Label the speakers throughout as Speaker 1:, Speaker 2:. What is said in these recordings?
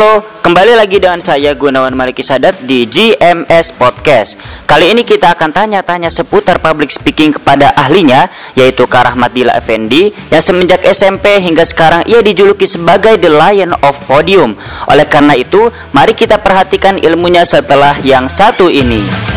Speaker 1: Halo, kembali lagi dengan saya Gunawan Maliki Sadat di GMS Podcast. Kali ini kita akan tanya-tanya seputar public speaking kepada ahlinya, yaitu Kak Rahmat Dila Effendi, yang semenjak SMP hingga sekarang ia dijuluki sebagai The Lion of Podium. Oleh karena itu, mari kita perhatikan ilmunya setelah yang satu ini.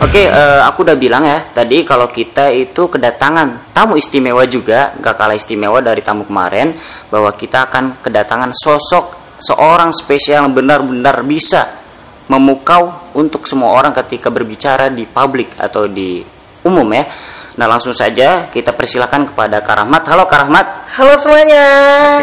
Speaker 1: Oke, eh, aku udah bilang ya tadi kalau kita itu kedatangan tamu istimewa juga, gak kalah istimewa dari tamu kemarin, bahwa kita akan kedatangan sosok seorang spesial yang benar-benar bisa memukau untuk semua orang ketika berbicara di publik atau di umum ya. Nah langsung saja kita persilakan kepada Karahmat. Halo Karahmat.
Speaker 2: Halo semuanya.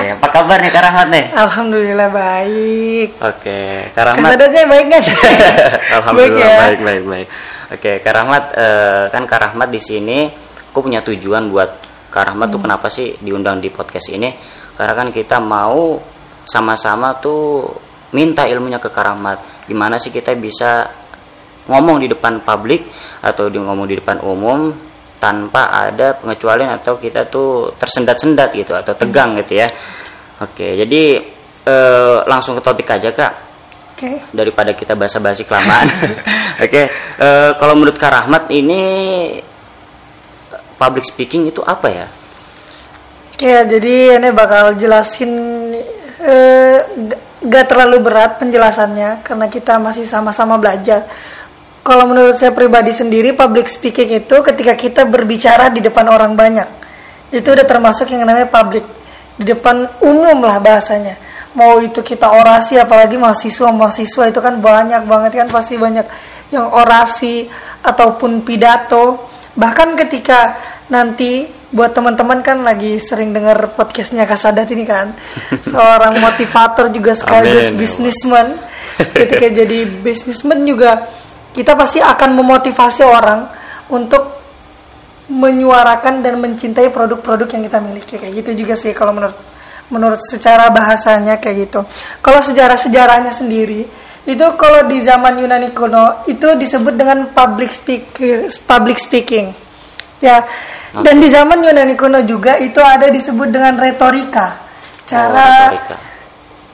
Speaker 1: Oke, apa kabar nih Karahmat nih?
Speaker 2: Alhamdulillah baik.
Speaker 1: Oke, Karahmat.
Speaker 2: Keadaannya baik kan?
Speaker 1: Alhamdulillah
Speaker 2: Baik ya.
Speaker 1: baik baik baik. Oke, Kak Rahmat eh, kan Kak Rahmat di sini aku punya tujuan buat Kak Rahmat
Speaker 2: Hmm.
Speaker 1: tuh kenapa sih diundang di podcast ini? Karena kan kita mau sama-sama tuh minta ilmunya ke Kak Rahmat. Gimana sih kita bisa ngomong di depan publik atau di ngomong di depan umum tanpa ada pengecualian atau kita tuh tersendat-sendat gitu atau tegang gitu ya. Oke, jadi eh, langsung ke topik aja Kak
Speaker 2: Oke.
Speaker 1: daripada kita basa-basi kelamaan. Oke, eh, kalau menurut Kak Rahmat ini public speaking itu apa ya?
Speaker 2: Oke, jadi ini bakal jelasin eh, g- gak terlalu berat penjelasannya karena kita masih sama-sama belajar. Kalau menurut saya pribadi sendiri, public speaking itu ketika kita berbicara di depan orang banyak. Itu udah termasuk yang namanya public. Di depan umum lah bahasanya. Mau itu kita orasi, apalagi mahasiswa-mahasiswa itu kan banyak banget kan pasti banyak yang orasi ataupun pidato. Bahkan ketika nanti buat teman-teman kan lagi sering dengar podcastnya Kasadat ini kan seorang motivator juga sekaligus
Speaker 1: ya
Speaker 2: bisnismen ketika jadi bisnismen juga kita pasti akan memotivasi orang untuk menyuarakan dan mencintai produk-produk yang kita miliki. Kayak gitu juga sih kalau menurut menurut secara bahasanya kayak gitu. Kalau sejarah-sejarahnya sendiri itu kalau di zaman Yunani kuno itu disebut dengan public speaker public speaking. Ya. Dan di zaman Yunani kuno juga itu ada disebut dengan retorika. Cara
Speaker 1: Oh, retorika.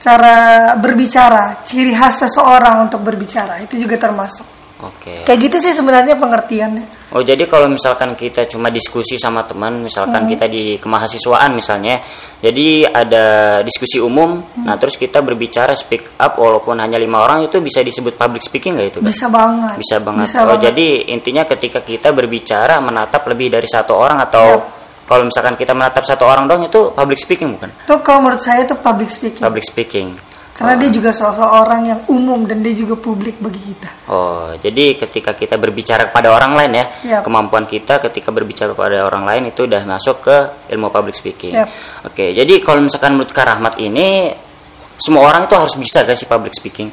Speaker 2: cara berbicara ciri khas seseorang untuk berbicara itu juga termasuk.
Speaker 1: Oke.
Speaker 2: kayak gitu sih sebenarnya pengertiannya
Speaker 1: Oh jadi kalau misalkan kita cuma diskusi sama teman,
Speaker 2: Hmm.
Speaker 1: misalkan kita di kemahasiswaan misalnya, jadi ada diskusi umum,
Speaker 2: Hmm.
Speaker 1: nah terus kita berbicara speak up walaupun hanya lima orang itu bisa disebut public speaking nggak itu? Kak?
Speaker 2: bisa banget
Speaker 1: Bisa banget.
Speaker 2: Bisa
Speaker 1: oh,
Speaker 2: banget.
Speaker 1: jadi intinya ketika kita berbicara menatap lebih dari satu orang atau
Speaker 2: Iya.
Speaker 1: kalau misalkan kita menatap satu orang dong itu public speaking bukan?
Speaker 2: itu kalau menurut saya itu public speaking
Speaker 1: Public speaking.
Speaker 2: Karena dia juga seorang yang umum dan dia juga publik bagi kita
Speaker 1: Oh, jadi ketika kita berbicara kepada orang lain ya,
Speaker 2: Yap.
Speaker 1: kemampuan kita ketika berbicara kepada orang lain itu udah masuk ke ilmu public speaking.
Speaker 2: Yap.
Speaker 1: Oke, jadi kalau misalkan menurut Kak Rahmat ini semua orang itu harus bisa gak sih public speaking?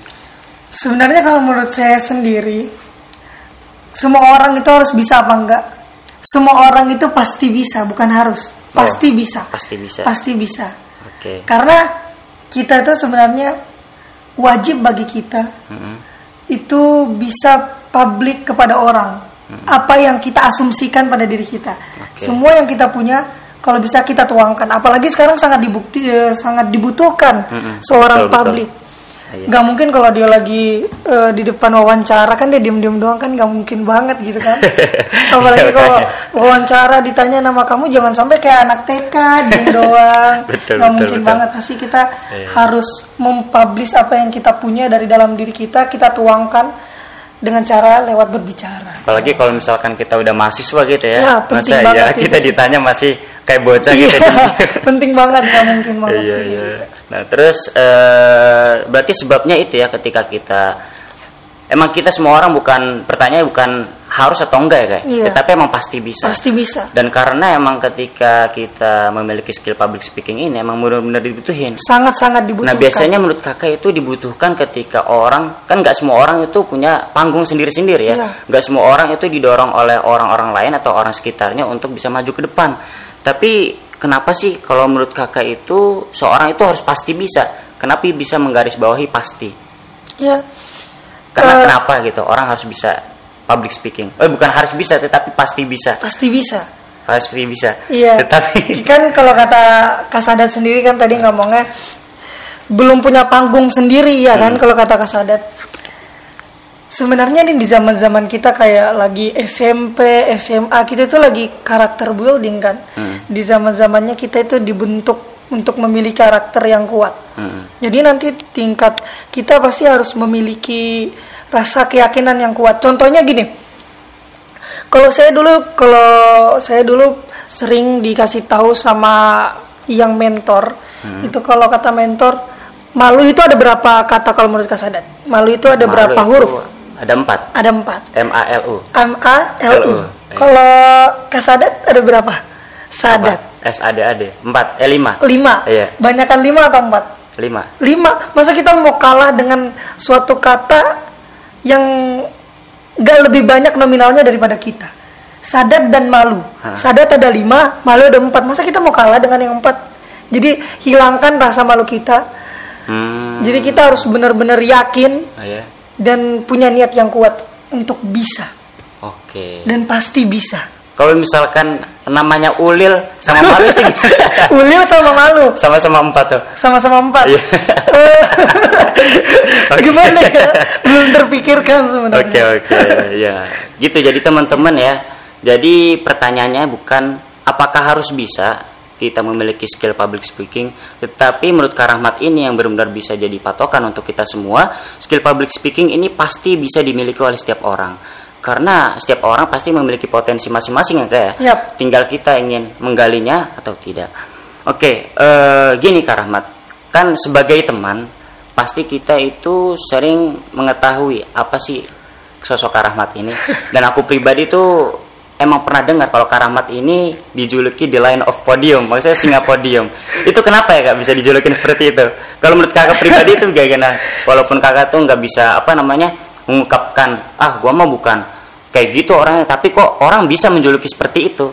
Speaker 2: sebenarnya kalau menurut saya sendiri semua orang itu harus bisa apa enggak semua orang itu pasti bisa bukan harus pasti
Speaker 1: Oh,
Speaker 2: bisa
Speaker 1: pasti bisa.
Speaker 2: pasti bisa
Speaker 1: Oke.
Speaker 2: karena kita itu sebenarnya wajib bagi kita
Speaker 1: Mm-mm.
Speaker 2: itu bisa publik kepada orang apa yang kita asumsikan pada diri kita
Speaker 1: Oke.
Speaker 2: semua yang kita punya kalau bisa kita tuangkan apalagi sekarang sangat dibukti eh, sangat dibutuhkan
Speaker 1: Mm-mm.
Speaker 2: seorang
Speaker 1: Betul, betul. Iya.
Speaker 2: nggak mungkin kalau dia lagi eh, di depan wawancara kan dia diem-diem doang kan nggak mungkin banget gitu kan apalagi
Speaker 1: Iya,
Speaker 2: kalau
Speaker 1: makanya.
Speaker 2: wawancara ditanya nama kamu jangan sampai kayak anak TK diem doang
Speaker 1: Betul,
Speaker 2: nggak
Speaker 1: betul,
Speaker 2: mungkin
Speaker 1: betul.
Speaker 2: banget pasti kita
Speaker 1: Iya.
Speaker 2: harus mempublish apa yang kita punya dari dalam diri kita kita tuangkan dengan cara lewat berbicara
Speaker 1: Apalagi kalau misalkan kita udah mahasiswa gitu ya,
Speaker 2: Ya, penting
Speaker 1: masa
Speaker 2: banget
Speaker 1: ya kita ditanya masih kayak bocah
Speaker 2: iya
Speaker 1: gitu.
Speaker 2: penting banget nggak mungkin banget
Speaker 1: Iya
Speaker 2: sih
Speaker 1: iya. Nah terus eh, berarti sebabnya itu ya ketika kita emang kita semua orang bukan pertanyaannya bukan harus atau enggak ya kayak,
Speaker 2: Iya.
Speaker 1: tetapi emang pasti bisa.
Speaker 2: pasti bisa
Speaker 1: Dan karena emang ketika kita memiliki skill public speaking ini emang benar-benar dibutuhin.
Speaker 2: sangat-sangat dibutuhkan
Speaker 1: Nah biasanya menurut kakak itu dibutuhkan ketika orang kan nggak semua orang itu punya panggung sendiri-sendiri ya,
Speaker 2: Iya.
Speaker 1: nggak semua orang itu didorong oleh orang-orang lain atau orang sekitarnya untuk bisa maju ke depan. Tapi kenapa sih kalau menurut kakak itu seorang itu harus pasti bisa? Kenapa bisa menggarisbawahi pasti?
Speaker 2: ya
Speaker 1: Karena
Speaker 2: Eh.
Speaker 1: kenapa gitu orang harus bisa public speaking. Oh, bukan harus bisa, tetapi pasti bisa.
Speaker 2: Pasti bisa.
Speaker 1: Pasti bisa.
Speaker 2: Iya.
Speaker 1: Tetapi
Speaker 2: kan kalau kata Kasadat sendiri kan tadi ngomongnya belum punya panggung sendiri ya kan kalau kata Kasadat. Sebenarnya nih di zaman-zaman kita kayak lagi SMP, SMA kita itu lagi karakter building kan.
Speaker 1: Hmm.
Speaker 2: Di zaman-zamannya kita itu dibentuk untuk memiliki karakter yang kuat.
Speaker 1: Hmm.
Speaker 2: Jadi nanti tingkat kita pasti harus memiliki rasa keyakinan yang kuat. Contohnya gini, kalau saya dulu kalau saya dulu sering dikasih tahu sama yang mentor,
Speaker 1: Hmm.
Speaker 2: itu kalau kata mentor malu itu ada berapa kata kalau menurut Kasadat? Malu itu ada
Speaker 1: Malu
Speaker 2: berapa
Speaker 1: itu
Speaker 2: huruf?
Speaker 1: Ada empat.
Speaker 2: Ada empat.
Speaker 1: M A L U.
Speaker 2: M A L U.
Speaker 1: L-U.
Speaker 2: Kalau Kasadat ada berapa? Sadat.
Speaker 1: S A D A D. Empat. Eh lima.
Speaker 2: Lima.
Speaker 1: Iya.
Speaker 2: Banyakan lima atau empat?
Speaker 1: Lima.
Speaker 2: lima masa kita mau kalah dengan suatu kata yang gak lebih banyak nominalnya daripada kita sadat dan malu
Speaker 1: Hah.
Speaker 2: sadat ada lima malu ada empat masa kita mau kalah dengan yang empat jadi hilangkan rasa malu kita
Speaker 1: Hmm.
Speaker 2: jadi kita harus benar-benar yakin
Speaker 1: Oh, ya.
Speaker 2: dan punya niat yang kuat untuk bisa
Speaker 1: Oke.
Speaker 2: dan pasti bisa
Speaker 1: Kalau misalkan namanya Ulil sama Malu
Speaker 2: ulil sama malu?
Speaker 1: Sama-sama empat tuh.
Speaker 2: sama-sama empat?
Speaker 1: Iya. Oke.
Speaker 2: gimana ya? Belum terpikirkan sebenarnya.
Speaker 1: Oke oke. Ya gitu jadi teman-teman ya. Jadi pertanyaannya bukan apakah harus bisa kita memiliki skill public speaking tetapi menurut Karahmat ini yang benar-benar bisa jadi patokan untuk kita semua skill public speaking ini pasti bisa dimiliki oleh setiap orang karena setiap orang pasti memiliki potensi masing-masing ya kayak
Speaker 2: Yap.
Speaker 1: tinggal kita ingin menggalinya atau tidak. Oke eh, gini Karahmat kan sebagai teman pasti kita itu sering mengetahui apa sih sosok Karahmat ini. Dan aku pribadi tuh emang pernah dengar kalau Karahmat ini dijuluki the line of podium. Maksudnya singa podium. Itu kenapa ya kak bisa dijulukin seperti itu? Kalau menurut kakak pribadi itu gimana walaupun kakak tuh nggak bisa apa namanya mengungkapkan ah gua mah bukan kayak gitu orangnya tapi kok orang bisa menjuluki seperti itu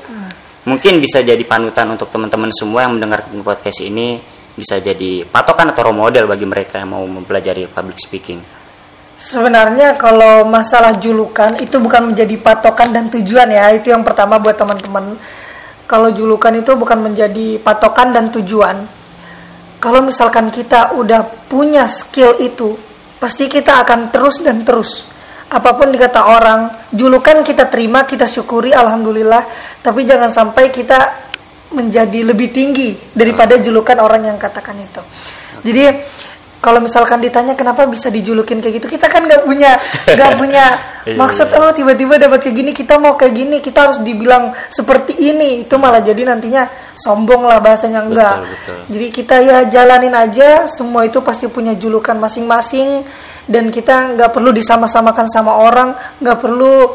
Speaker 1: mungkin bisa jadi panutan untuk teman-teman semua yang mendengar podcast ini bisa jadi patokan atau role model bagi mereka yang mau mempelajari public speaking
Speaker 2: Sebenarnya kalau masalah julukan itu bukan menjadi patokan dan tujuan ya. Itu yang pertama buat teman-teman. Kalau julukan itu bukan menjadi patokan dan tujuan. Kalau misalkan kita udah punya skill itu, pasti kita akan terus dan terus. Apa pun dikata orang, julukan kita terima, kita syukuri alhamdulillah, tapi jangan sampai kita menjadi lebih tinggi daripada julukan orang yang katakan itu. Jadi kalau misalkan ditanya kenapa bisa dijulukin kayak gitu, kita kan nggak punya nggak punya
Speaker 1: Iya,
Speaker 2: maksud oh tiba-tiba dapat kayak gini kita mau kayak gini kita harus dibilang seperti ini itu malah jadi nantinya sombong lah bahasanya enggak.
Speaker 1: Betul, betul.
Speaker 2: Jadi kita ya jalanin aja semua itu pasti punya julukan masing-masing dan kita nggak perlu disama-samakan sama orang, nggak perlu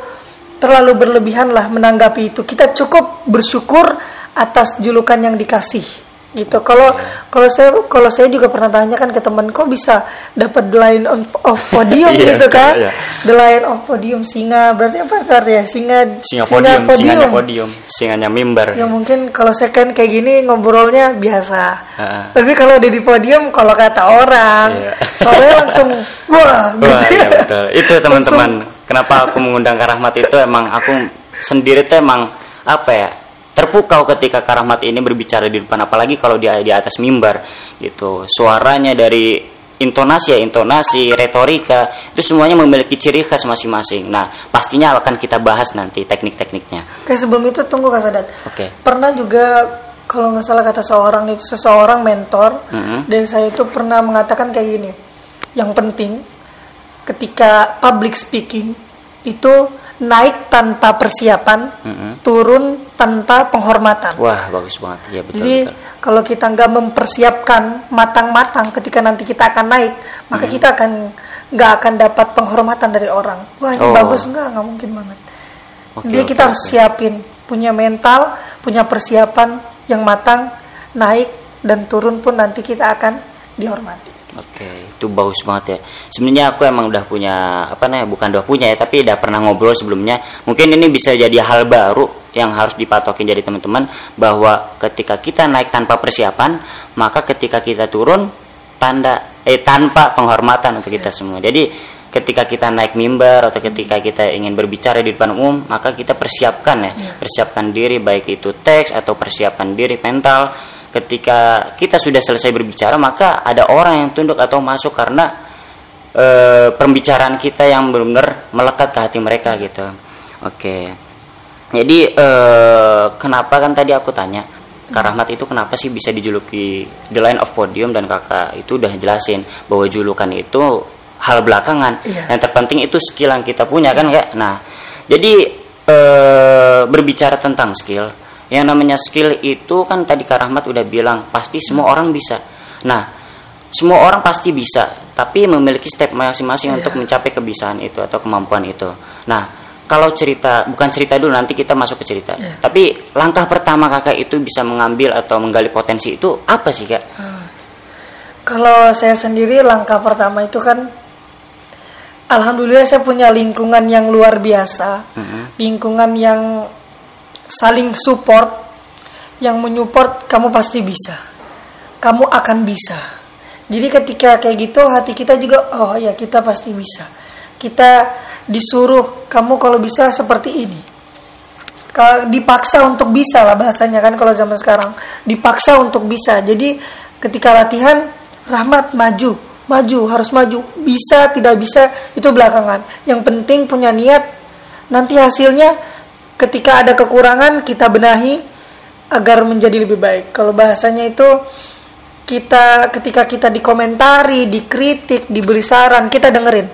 Speaker 2: terlalu berlebihan lah menanggapi itu. Kita cukup bersyukur atas julukan yang dikasih gitu. Kalau kalau saya kalau saya juga pernah tanya kan ke teman kok bisa dapat the line of, of podium
Speaker 1: Iya,
Speaker 2: gitu kan?
Speaker 1: iya.
Speaker 2: The line of podium singa berarti apa artinya? Singa
Speaker 1: singa podium, singanya podium singanya mimbar
Speaker 2: Ya mungkin kalau saya kan kayak gini ngobrolnya biasa.
Speaker 1: Heeh.
Speaker 2: Tapi kalau di podium kalau kata orang,
Speaker 1: Iya.
Speaker 2: soalnya langsung wah gitu.
Speaker 1: Wah, iya betul. Itu teman-teman. Kenapa aku mengundang Karahmat itu emang aku sendiri tuh emang apa ya? Terpukau ketika Karahmat ini berbicara di depan apalagi kalau dia di atas mimbar gitu. Suaranya dari intonasi ya, intonasi, retorika itu semuanya memiliki ciri khas masing-masing. Nah, pastinya akan kita bahas nanti teknik-tekniknya.
Speaker 2: Kayak sebelum itu tunggu Kak Sadat.
Speaker 1: Oke.
Speaker 2: Pernah juga kalau nggak salah kata seorang itu seseorang mentor
Speaker 1: Mhm.
Speaker 2: dan saya itu pernah mengatakan kayak gini. Yang penting ketika public speaking itu naik tanpa persiapan,
Speaker 1: Mhm.
Speaker 2: turun tanpa penghormatan.
Speaker 1: Wah, bagus banget. Ya betul
Speaker 2: Jadi
Speaker 1: betul.
Speaker 2: kalau kita nggak mempersiapkan matang-matang ketika nanti kita akan naik, maka
Speaker 1: Hmm.
Speaker 2: kita akan nggak akan dapat penghormatan dari orang. Wah ini
Speaker 1: Oh.
Speaker 2: bagus nggak? Nggak mungkin banget.
Speaker 1: Oke,
Speaker 2: Jadi
Speaker 1: oke,
Speaker 2: kita harus
Speaker 1: oke.
Speaker 2: siapin, punya mental, punya persiapan yang matang, naik dan turun pun nanti kita akan dihormati.
Speaker 1: Oke, itu bagus banget ya. Sebenarnya aku emang udah punya apa namanya, bukan udah punya ya, tapi udah pernah ngobrol sebelumnya. Mungkin ini bisa jadi hal baru yang harus dipatokin jadi teman-teman bahwa ketika kita naik tanpa persiapan, maka ketika kita turun tanda eh tanpa penghormatan untuk kita semua. Jadi ketika kita naik mimbar atau ketika kita ingin berbicara di depan umum maka kita persiapkan ya
Speaker 2: Iya.
Speaker 1: persiapkan diri baik itu teks atau persiapan diri mental ketika kita sudah selesai berbicara maka ada orang yang tunduk atau masuk karena eh, pembicaraan kita yang benar-benar melekat ke hati mereka gitu. Oke. Jadi eh, kenapa kan tadi aku tanya Kak Rahmat itu kenapa sih bisa dijuluki The Line of Podium dan kakak itu udah jelasin bahwa julukan itu hal belakangan.
Speaker 2: Iya.
Speaker 1: yang terpenting itu skill yang kita punya kan kak? Nah jadi eh, berbicara tentang skill yang namanya skill itu kan tadi Kak Rahmat udah bilang pasti semua orang bisa nah semua orang pasti bisa tapi memiliki step masing-masing
Speaker 2: Iya.
Speaker 1: untuk mencapai kebiasaan itu atau kemampuan itu nah kalau cerita bukan cerita dulu nanti kita masuk ke cerita
Speaker 2: Iya.
Speaker 1: tapi langkah pertama kakak itu bisa mengambil atau menggali potensi itu apa sih kak
Speaker 2: Kalau saya sendiri langkah pertama itu kan Alhamdulillah saya punya lingkungan yang luar biasa. Lingkungan yang saling support yang menyupport kamu pasti bisa. Kamu akan bisa. Jadi ketika kayak gitu hati kita juga oh ya kita pasti bisa. Kita disuruh kamu kalau bisa seperti ini. Ka- dipaksa untuk bisa lah bahasanya kan kalau zaman sekarang dipaksa untuk bisa jadi ketika latihan Rahmat maju maju harus maju bisa tidak bisa itu belakangan yang penting punya niat nanti hasilnya ketika ada kekurangan kita benahi agar menjadi lebih baik kalau bahasanya itu kita ketika kita dikomentari dikritik diberi saran kita dengerin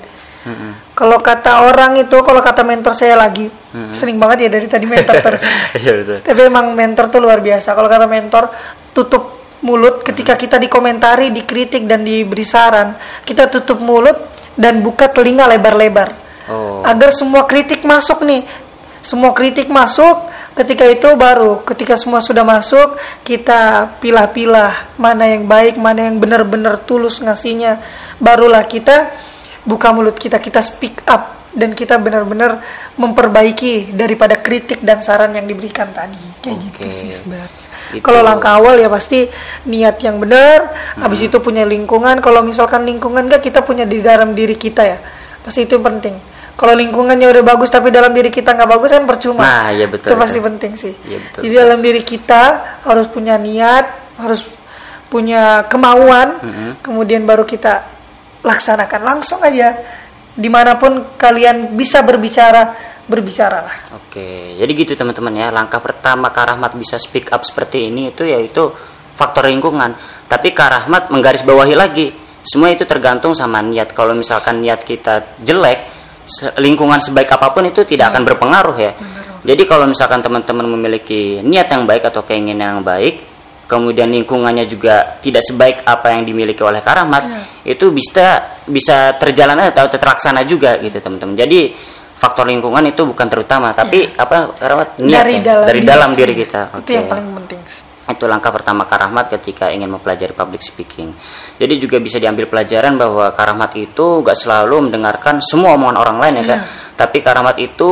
Speaker 2: kalau kata orang itu kalau kata mentor saya lagi sering banget ya dari tadi mentor terus
Speaker 1: iya betul
Speaker 2: tapi emang mentor tuh luar biasa. Kalau kata mentor, tutup mulut ketika kita dikomentari, dikritik dan diberi saran. Kita tutup mulut dan buka telinga lebar-lebar.
Speaker 1: Oh.
Speaker 2: Agar semua kritik masuk nih. Semua kritik masuk, ketika itu baru ketika semua sudah masuk, kita pilah-pilah mana yang baik, mana yang benar-benar tulus ngasihnya. Barulah kita buka mulut kita, kita speak up dan kita benar-benar memperbaiki daripada kritik dan saran yang diberikan tadi. Kayak gitu
Speaker 1: Oke.
Speaker 2: sih sebenarnya.
Speaker 1: Itu-
Speaker 2: kalau langkah awal ya pasti niat yang benar habis itu punya lingkungan. Kalau misalkan lingkungan enggak kita punya di dalam diri kita ya. Pasti itu penting kalau lingkungannya udah bagus tapi dalam diri kita nggak bagus kan percuma
Speaker 1: Nah, iya betul,
Speaker 2: itu pasti
Speaker 1: betul.
Speaker 2: penting sih
Speaker 1: Iya, betul,
Speaker 2: jadi
Speaker 1: betul.
Speaker 2: dalam diri kita harus punya niat harus punya kemauan
Speaker 1: Mm-hmm.
Speaker 2: kemudian baru kita laksanakan langsung aja di mana pun kalian bisa berbicara berbicaralah
Speaker 1: Oke, jadi gitu teman-teman ya. Langkah pertama Kak Rahmat bisa speak up seperti ini itu yaitu faktor lingkungan. Tapi Kak Rahmat menggarisbawahi lagi, semua itu tergantung sama niat. Kalau misalkan niat kita jelek, lingkungan sebaik apa pun itu tidak akan berpengaruh ya. Jadi kalau misalkan teman-teman memiliki niat yang baik atau keinginan yang baik, kemudian lingkungannya juga tidak sebaik apa yang dimiliki oleh Kak Rahmat, itu bisa bisa terjalan atau terlaksana juga gitu teman-teman. Jadi faktor lingkungan itu bukan terutama, tapi apa Kak Rahmat niat
Speaker 2: dari
Speaker 1: ya?
Speaker 2: dalam
Speaker 1: dari
Speaker 2: diri
Speaker 1: dalam diri kita.
Speaker 2: itu
Speaker 1: Oke.
Speaker 2: yang paling penting
Speaker 1: Itu langkah pertama Kak Rahmat ketika ingin mempelajari public speaking. Jadi juga bisa diambil pelajaran bahwa Kak Rahmat itu gak selalu mendengarkan semua omongan orang lain ya Kak. Tapi Kak Rahmat itu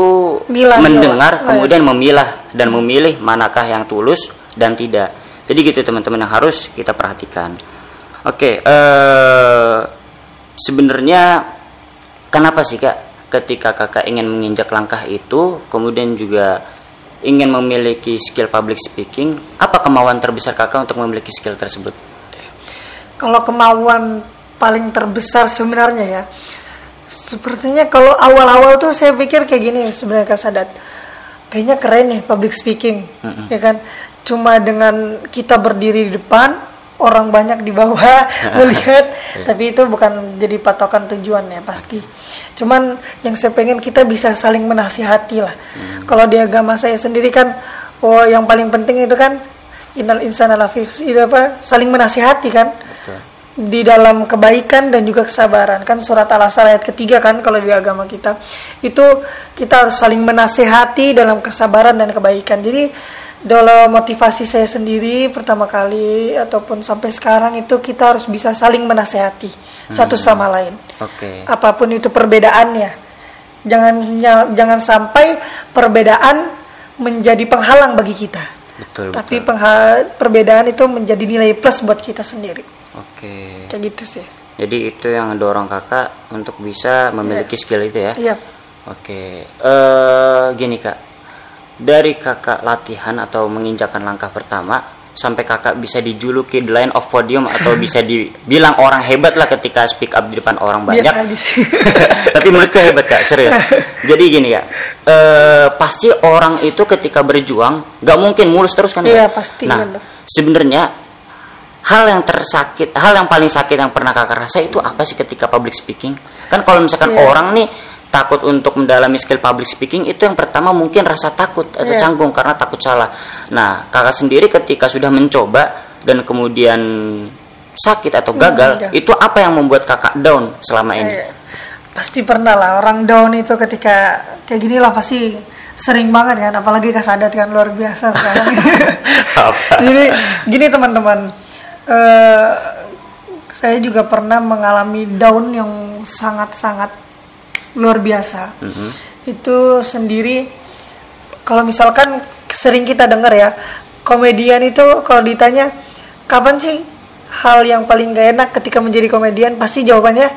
Speaker 2: Milah,
Speaker 1: mendengar
Speaker 2: milah.
Speaker 1: kemudian memilah dan memilih manakah yang tulus dan tidak. Jadi gitu teman-teman yang harus kita perhatikan. Oke, eh sebenarnya kenapa sih Kak ketika Kakak ingin menginjak langkah itu kemudian juga ingin memiliki skill public speaking, apa kemauan terbesar Kakak untuk memiliki skill tersebut?
Speaker 2: kalau kemauan paling terbesar sebenarnya ya sepertinya kalau awal-awal tuh saya pikir kayak gini sebenarnya Kak Sadat. Kayaknya keren nih public speaking ya kan? Cuma dengan kita berdiri di depan orang banyak di bawah melihat. Tapi itu bukan jadi patokan tujuan ya pasti. Cuman yang saya pengen kita bisa saling menasihati lah. Kalau di agama saya sendiri kan oh yang paling penting itu kan innal insana lafi itu apa saling menasihati kan.
Speaker 1: Betul.
Speaker 2: di dalam kebaikan dan juga kesabaran. Kan surat al-asr ayat ketiga kan kalau di agama kita. Itu kita harus saling menasehati dalam kesabaran dan kebaikan. Jadi dalam motivasi saya sendiri pertama kali ataupun sampai sekarang itu kita harus bisa saling menasehati satu sama lain
Speaker 1: Oke.
Speaker 2: apa pun itu perbedaannya jangan jangan sampai perbedaan menjadi penghalang bagi kita
Speaker 1: Betul,
Speaker 2: tapi
Speaker 1: betul.
Speaker 2: perbedaan itu menjadi nilai plus buat kita sendiri
Speaker 1: Oke.
Speaker 2: kayak gitu sih
Speaker 1: Jadi itu yang dorong kakak untuk bisa memiliki skill itu ya.
Speaker 2: Iya.
Speaker 1: Oke, eh gini kak, dari kakak latihan atau menginjakan langkah pertama sampai kakak bisa dijuluki the line of podium atau bisa dibilang orang hebat lah ketika speak up di depan orang banyak. Tapi menurutku hebat kak, serius. Jadi gini kak, eh pasti orang itu ketika berjuang nggak mungkin mulus terus kan?
Speaker 2: Iya,
Speaker 1: Kak?
Speaker 2: pasti,
Speaker 1: Nah, sebenarnya hal yang tersakit, hal yang paling sakit yang pernah kakak rasa itu apa sih ketika public speaking? Kan kalau misalkan
Speaker 2: Iya.
Speaker 1: orang nih takut untuk mendalami skill public speaking itu yang pertama mungkin rasa takut atau
Speaker 2: Iya.
Speaker 1: canggung karena takut salah. Nah, kakak sendiri ketika sudah mencoba dan kemudian sakit atau gagal,
Speaker 2: iya.
Speaker 1: itu apa yang membuat kakak down selama ini?
Speaker 2: Eh, pasti pernah lah orang down itu ketika kayak gini lah pasti sering banget kan apalagi kasadat kan luar biasa sekarang jadi gini teman-teman eh, saya juga pernah mengalami down yang sangat-sangat luar biasa
Speaker 1: Mhm.
Speaker 2: itu sendiri kalau misalkan sering kita dengar ya komedian itu kalau ditanya kapan sih hal yang paling gak enak ketika menjadi komedian pasti jawabannya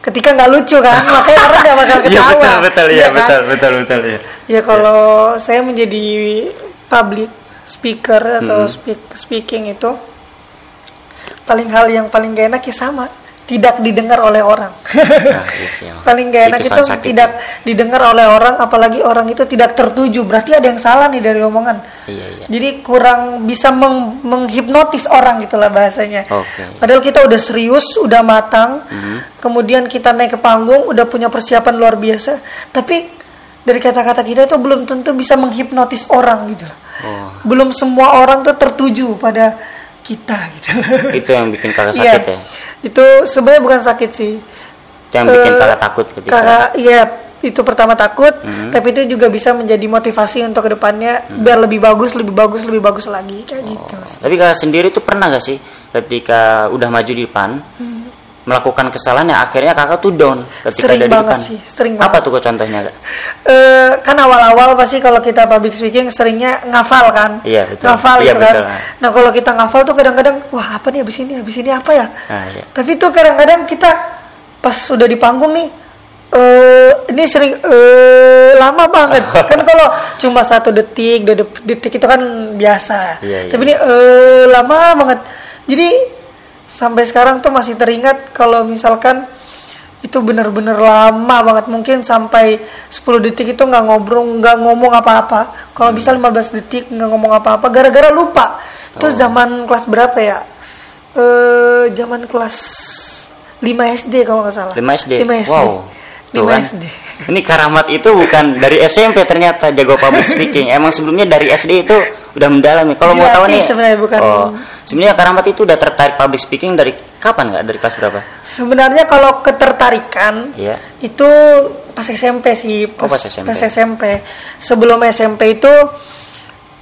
Speaker 2: ketika nggak lucu kan makanya orang nggak bakal
Speaker 1: Iya
Speaker 2: ketawa
Speaker 1: betul betul ya
Speaker 2: Iya kan?
Speaker 1: betul betul betul ya.
Speaker 2: ya kalau saya menjadi public speaker atau
Speaker 1: Hmm.
Speaker 2: speak, speaking itu paling hal yang paling gak enak ya sama tidak didengar oleh orang
Speaker 1: Nah, iya sih, emang.
Speaker 2: paling gak enak
Speaker 1: Itu
Speaker 2: itu, tidak didengar oleh orang apalagi orang itu tidak tertuju berarti ada yang salah nih dari omongan
Speaker 1: Iya iya.
Speaker 2: jadi kurang bisa meng- menghipnotis orang gitulah bahasanya
Speaker 1: Oke.
Speaker 2: padahal kita udah serius udah matang
Speaker 1: Mhm.
Speaker 2: kemudian kita naik ke panggung udah punya persiapan luar biasa tapi dari kata-kata kita itu belum tentu bisa menghipnotis orang gitu.
Speaker 1: Oh,
Speaker 2: belum semua orang tuh tertuju pada kita gitu
Speaker 1: itu yang bikin kakak
Speaker 2: Iya.
Speaker 1: sakit ya.
Speaker 2: Itu sebenarnya bukan sakit sih.
Speaker 1: Itu yang bikin
Speaker 2: Eh,
Speaker 1: kakak takut ketika.
Speaker 2: kakak iya itu pertama takut
Speaker 1: Hmm.
Speaker 2: tapi itu juga bisa menjadi motivasi untuk ke depannya biar lebih bagus lebih bagus lebih bagus lagi kayak gitu
Speaker 1: Tapi kakak sendiri tuh pernah gak sih ketika udah maju di depan melakukan kesalahan yang akhirnya kakak tuh down ketika
Speaker 2: Sering
Speaker 1: ada di
Speaker 2: banget
Speaker 1: depan.
Speaker 2: sih, sering
Speaker 1: Apa
Speaker 2: banget.
Speaker 1: tuh kok contohnya kak?
Speaker 2: Eh, kan awal-awal pasti kalau kita public speaking seringnya ngafal kan
Speaker 1: Iya, betul.
Speaker 2: ngafal
Speaker 1: Iya,
Speaker 2: gitu kan
Speaker 1: betul.
Speaker 2: nah kalau kita ngafal tuh kadang-kadang wah apa nih abis ini abis ini apa ya
Speaker 1: Nah, iya.
Speaker 2: tapi tuh kadang-kadang kita pas sudah di panggung nih eh ini sering eh lama banget kan kalau cuma satu detik dua detik itu kan biasa
Speaker 1: Iya, iya.
Speaker 2: tapi ini eh lama banget jadi sampai sekarang tuh masih teringat kalau misalkan itu bener-bener lama banget mungkin sampai 10 detik itu nggak ngobrol nggak ngomong apa-apa kalau
Speaker 1: Hmm.
Speaker 2: bisa 15 detik nggak ngomong apa-apa gara-gara lupa itu
Speaker 1: Oh.
Speaker 2: zaman kelas berapa ya eh zaman kelas 5 SD kalau nggak salah
Speaker 1: 5 SD.
Speaker 2: 5 SD
Speaker 1: Wow. Tuh
Speaker 2: 5
Speaker 1: kan.
Speaker 2: SD
Speaker 1: Ini karamat itu bukan dari SMP ternyata jago public speaking. Emang sebelumnya dari SD itu udah mendalami. Kalau mau tahu
Speaker 2: Dilatih
Speaker 1: nih.
Speaker 2: sebenarnya, bukan-
Speaker 1: Oh, sebenarnya karamat itu udah tertarik public speaking dari kapan nggak? Dari kelas berapa?
Speaker 2: sebenarnya kalau ketertarikan
Speaker 1: Iya.
Speaker 2: itu pas SMP sih
Speaker 1: Oh, pas SMP.
Speaker 2: pas SMP sebelum SMP itu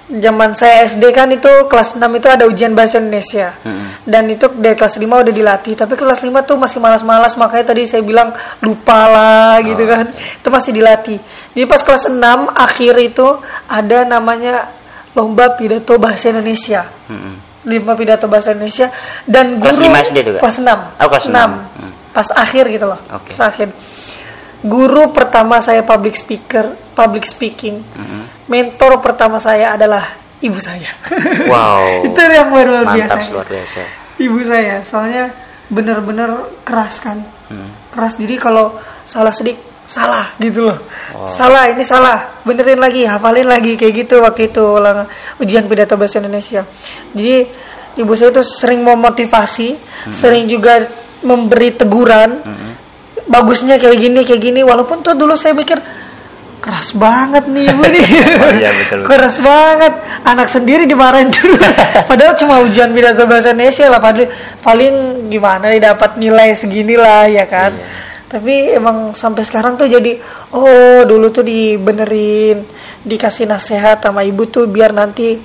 Speaker 2: zaman saya SD kan itu kelas 6 itu ada ujian bahasa Indonesia
Speaker 1: Mm-mm.
Speaker 2: dan itu dari kelas 5 udah dilatih tapi kelas 5 tuh masih malas-malas makanya tadi saya bilang lupa lah gitu
Speaker 1: Oh,
Speaker 2: kan itu masih dilatih jadi pas kelas 6 akhir itu ada namanya lomba pidato bahasa Indonesia
Speaker 1: Mm-mm.
Speaker 2: lima pidato bahasa Indonesia dan
Speaker 1: Kelas
Speaker 2: guru
Speaker 1: 5 SD Kak?
Speaker 2: kelas 6
Speaker 1: Oh, kelas 6. Hmm.
Speaker 2: pas akhir gitu loh
Speaker 1: Oke.
Speaker 2: pas akhir guru pertama saya public speaker public speaking
Speaker 1: Mm-mm.
Speaker 2: mentor pertama saya adalah ibu saya
Speaker 1: Wow.
Speaker 2: itu yang luar biasa
Speaker 1: Mantap luar biasa.
Speaker 2: ibu saya soalnya bener-bener keras kan
Speaker 1: Hmm.
Speaker 2: keras jadi kalau salah sedikit salah gitu loh
Speaker 1: Wow.
Speaker 2: salah ini salah benerin lagi hafalin lagi kayak gitu waktu itu ulang ujian pidato bahasa Indonesia jadi ibu saya tuh sering memotivasi
Speaker 1: Hmm.
Speaker 2: sering juga memberi teguran bagusnya kayak gini kayak gini. Walaupun tuh dulu saya pikir keras banget nih ibu nih.
Speaker 1: Oh, iya, betul, betul.
Speaker 2: keras banget. Anak sendiri dimarahin terus padahal cuma ujian pidato bahasa Indonesia lah. Paling paling gimana nih dapat nilai segini lah ya kan?
Speaker 1: Iya.
Speaker 2: tapi emang sampai sekarang tuh jadi oh dulu tuh dibenerin dikasih nasihat sama ibu tuh biar nanti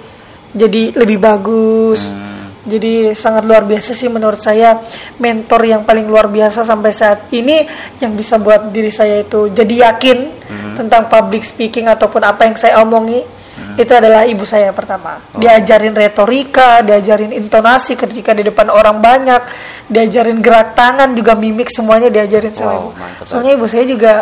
Speaker 2: jadi lebih bagus.
Speaker 1: Hmm.
Speaker 2: Jadi sangat luar biasa sih menurut saya mentor yang paling luar biasa sampai saat ini yang bisa buat diri saya itu jadi yakin tentang public speaking ataupun apa yang saya omongi itu adalah ibu saya pertama. Diajarin retorika, diajarin intonasi ketika di depan orang banyak, diajarin gerak tangan juga mimik semuanya diajarin sama
Speaker 1: Wow,
Speaker 2: ibu.
Speaker 1: mantap.
Speaker 2: Soalnya ibu saya juga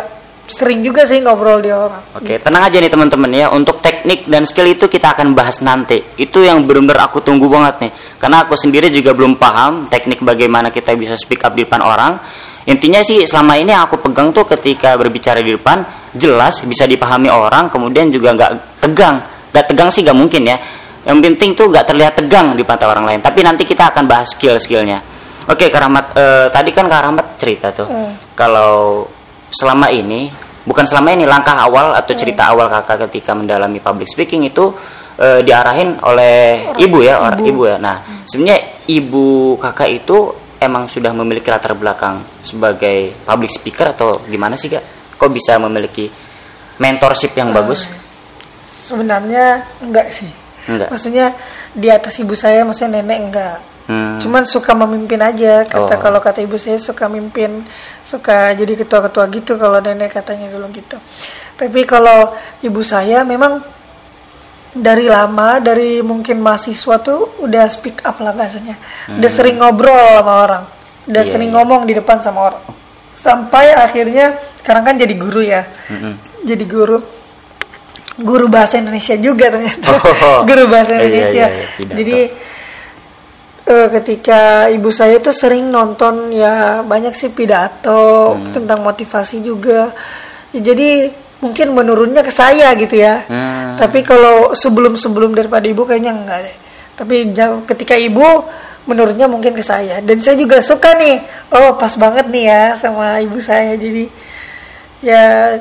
Speaker 2: sering juga sih ngobrol di orang
Speaker 1: Oke, tenang aja nih teman-teman ya. Untuk teknik dan skill itu kita akan bahas nanti. Itu yang benar-benar aku tunggu banget nih. Karena aku sendiri juga belum paham teknik bagaimana kita bisa speak up di depan orang. Intinya sih selama ini yang aku pegang tuh ketika berbicara di depan jelas bisa dipahami orang, kemudian juga nggak tegang. Nggak tegang sih nggak mungkin ya. Yang penting tuh nggak terlihat tegang di mata orang lain. Tapi nanti kita akan bahas skill-skillnya. Oke, eh, tadi kan Karamat cerita tuh. Kalau selama ini bukan selama ini langkah awal atau cerita awal kakak ketika mendalami public speaking itu eh, diarahin oleh ibu ya orang ibu. ya. Nah sebenarnya ibu kakak itu emang sudah memiliki latar belakang sebagai public speaker atau gimana sih kak? Kok bisa memiliki mentorship yang bagus?
Speaker 2: sebenarnya enggak sih.
Speaker 1: Enggak.
Speaker 2: Maksudnya di atas ibu saya maksudnya nenek enggak
Speaker 1: Hmm,
Speaker 2: cuman suka memimpin aja kata
Speaker 1: Oh.
Speaker 2: kalau kata ibu saya suka mimpin suka jadi ketua-ketua gitu kalau nenek katanya dulu gitu tapi kalau ibu saya memang dari lama dari mungkin mahasiswa tuh udah speak up lah bahasanya udah sering ngobrol sama orang udah
Speaker 1: Iya,
Speaker 2: sering
Speaker 1: iya.
Speaker 2: ngomong di depan sama orang sampai akhirnya sekarang kan jadi guru ya
Speaker 1: mm-mm.
Speaker 2: jadi guru guru bahasa Indonesia juga ternyata
Speaker 1: Oh.
Speaker 2: guru bahasa
Speaker 1: Iya,
Speaker 2: Indonesia
Speaker 1: iya, iya, pidato.
Speaker 2: jadi eh, ketika ibu saya itu sering nonton ya banyak sih pidato
Speaker 1: Hmm.
Speaker 2: tentang motivasi juga. Ya, jadi mungkin menurunnya ke saya gitu ya.
Speaker 1: Hmm.
Speaker 2: tapi kalau sebelum sebelum daripada ibu kayaknya enggak deh. Tapi ketika ibu menurutnya mungkin ke saya. Dan saya juga suka nih. Oh pas banget nih ya sama ibu saya. Jadi ya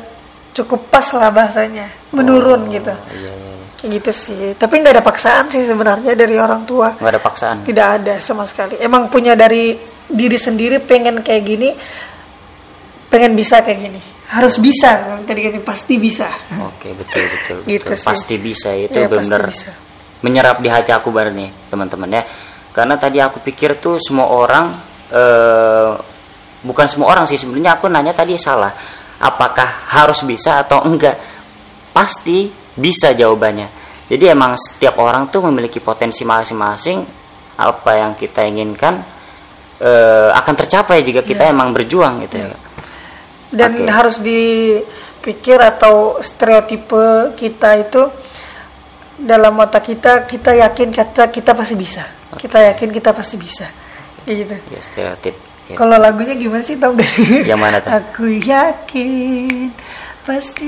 Speaker 2: cukup pas lah bahasanya. Menurun gitu.
Speaker 1: iya, iya,
Speaker 2: gitu sih. Tapi nggak ada paksaan sih sebenarnya dari orang tua.
Speaker 1: Nggak ada paksaan.
Speaker 2: Tidak ada sama sekali. Emang punya dari diri sendiri pengen kayak gini pengen bisa kayak gini. Harus bisa. Tadi kan pasti bisa.
Speaker 1: Oke betul betul,
Speaker 2: Gitu
Speaker 1: betul.
Speaker 2: sih.
Speaker 1: pasti bisa itu
Speaker 2: Iya, pasti
Speaker 1: benar menyerap di hati aku banget nih teman-teman ya. Karena tadi aku pikir tuh semua orang eh, bukan semua orang sih sebenarnya aku nanya tadi salah. Apakah harus bisa atau enggak? Pasti bisa jawabannya jadi emang setiap orang tuh memiliki potensi masing-masing. Apa yang kita inginkan eh, akan tercapai jika kita emang berjuang gitu ya.
Speaker 2: Dan
Speaker 1: Oke.
Speaker 2: harus dipikir atau stereotipe kita itu dalam otak kita kita yakin kita kita pasti bisa. Kita yakin kita pasti bisa. Kayak gitu.
Speaker 1: Ya stereotip. Ya.
Speaker 2: kalau lagunya gimana sih tau gak?
Speaker 1: Yang mana tuh?
Speaker 2: aku yakin pasti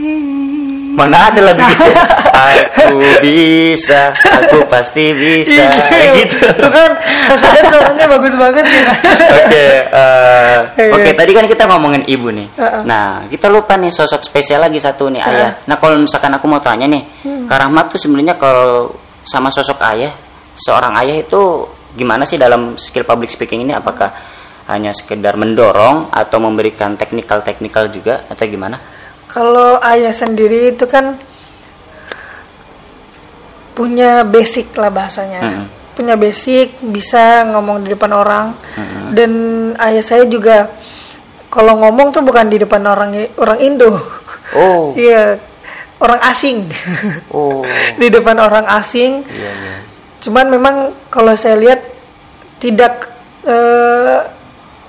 Speaker 1: Mana ada lagu
Speaker 2: bisa.
Speaker 1: gitu? Aku bisa, aku pasti bisa.
Speaker 2: Iya,
Speaker 1: gitu.
Speaker 2: Tuh kan, rasanya suaranya bagus banget ya.
Speaker 1: Oke, eh,
Speaker 2: Iya.
Speaker 1: oke. Tadi kan kita ngomongin ibu nih. Nah, kita lupa nih sosok spesial lagi satu nih ayah. Nah, kalau misalkan aku mau tanya nih,
Speaker 2: Hmm.
Speaker 1: Karahmat tuh sebenarnya kalau sama sosok ayah, seorang ayah itu gimana sih dalam skill public speaking ini? Apakah hanya sekedar mendorong atau memberikan teknikal-teknikal juga atau gimana?
Speaker 2: Kalau ayah sendiri itu kan punya basic lah bahasanya.
Speaker 1: Mm-mm.
Speaker 2: Punya basic, bisa ngomong di depan orang. Dan ayah saya juga kalau ngomong tuh bukan di depan orang orang Indo.
Speaker 1: Oh,
Speaker 2: Iya, orang asing.
Speaker 1: oh,
Speaker 2: di depan orang asing.
Speaker 1: iya iya.
Speaker 2: Cuman memang kalau saya lihat tidak eh,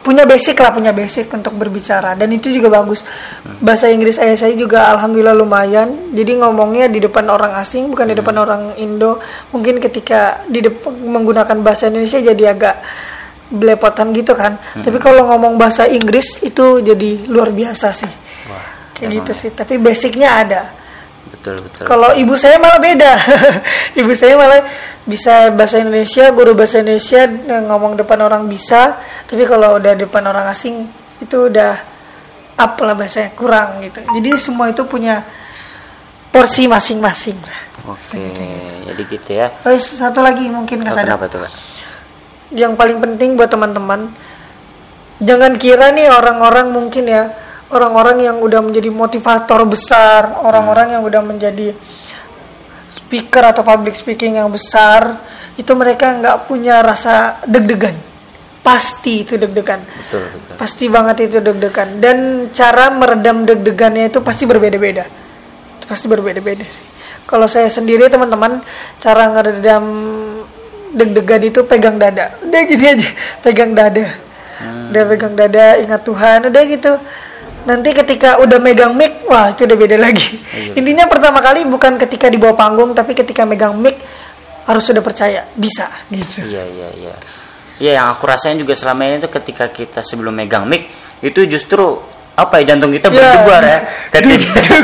Speaker 2: punya basic lah punya basic untuk berbicara dan itu juga bagus. Bahasa Inggris ayah saya juga alhamdulillah lumayan. Jadi ngomongnya di depan orang asing bukan di depan orang Indo. Mungkin ketika di depan menggunakan bahasa Indonesia jadi agak belepotan gitu kan. Tapi kalau ngomong bahasa Inggris itu jadi luar biasa sih.
Speaker 1: Wah,
Speaker 2: Kayak
Speaker 1: emang
Speaker 2: gitu sih. Tapi basicnya ada.
Speaker 1: Betul betul.
Speaker 2: Kalau ibu saya malah beda. ibu saya malah bisa bahasa Indonesia, guru bahasa Indonesia eh, ngomong depan orang bisa, tapi kalau udah depan orang asing itu udah up lah bahasanya kurang gitu. Jadi semua itu punya porsi masing-masing.
Speaker 1: Oke, jadi gitu ya.
Speaker 2: Oh, satu lagi mungkin
Speaker 1: Oh,
Speaker 2: Kak Sada.
Speaker 1: kenapa tuh, Kak?
Speaker 2: Yang paling penting buat teman-teman, jangan kira nih orang-orang mungkin ya, orang-orang yang udah menjadi motivator besar, orang-orang yang udah menjadi speaker atau public speaking yang besar, itu mereka nggak punya rasa deg-degan. Pasti itu deg-degan.
Speaker 1: Betul, betul.
Speaker 2: Pasti banget itu deg-degan. Dan cara meredam deg-degannya itu pasti berbeda-beda. Itu pasti berbeda-beda sih. Kalau saya sendiri teman-teman, cara meredam deg-degan itu pegang dada. Udah gini aja, pegang dada. hmm. udah pegang dada ingat Tuhan udah gitu nanti ketika udah megang mic wah itu udah beda lagi. Iya. intinya pertama kali bukan ketika di bawah panggung tapi ketika megang mic harus sudah percaya. Bisa gitu.
Speaker 1: Iya iya iya. Iya yang aku rasain juga selama ini tuh ketika kita sebelum megang mic itu justru apa ya jantung kita iya. berdebar ya. Ketika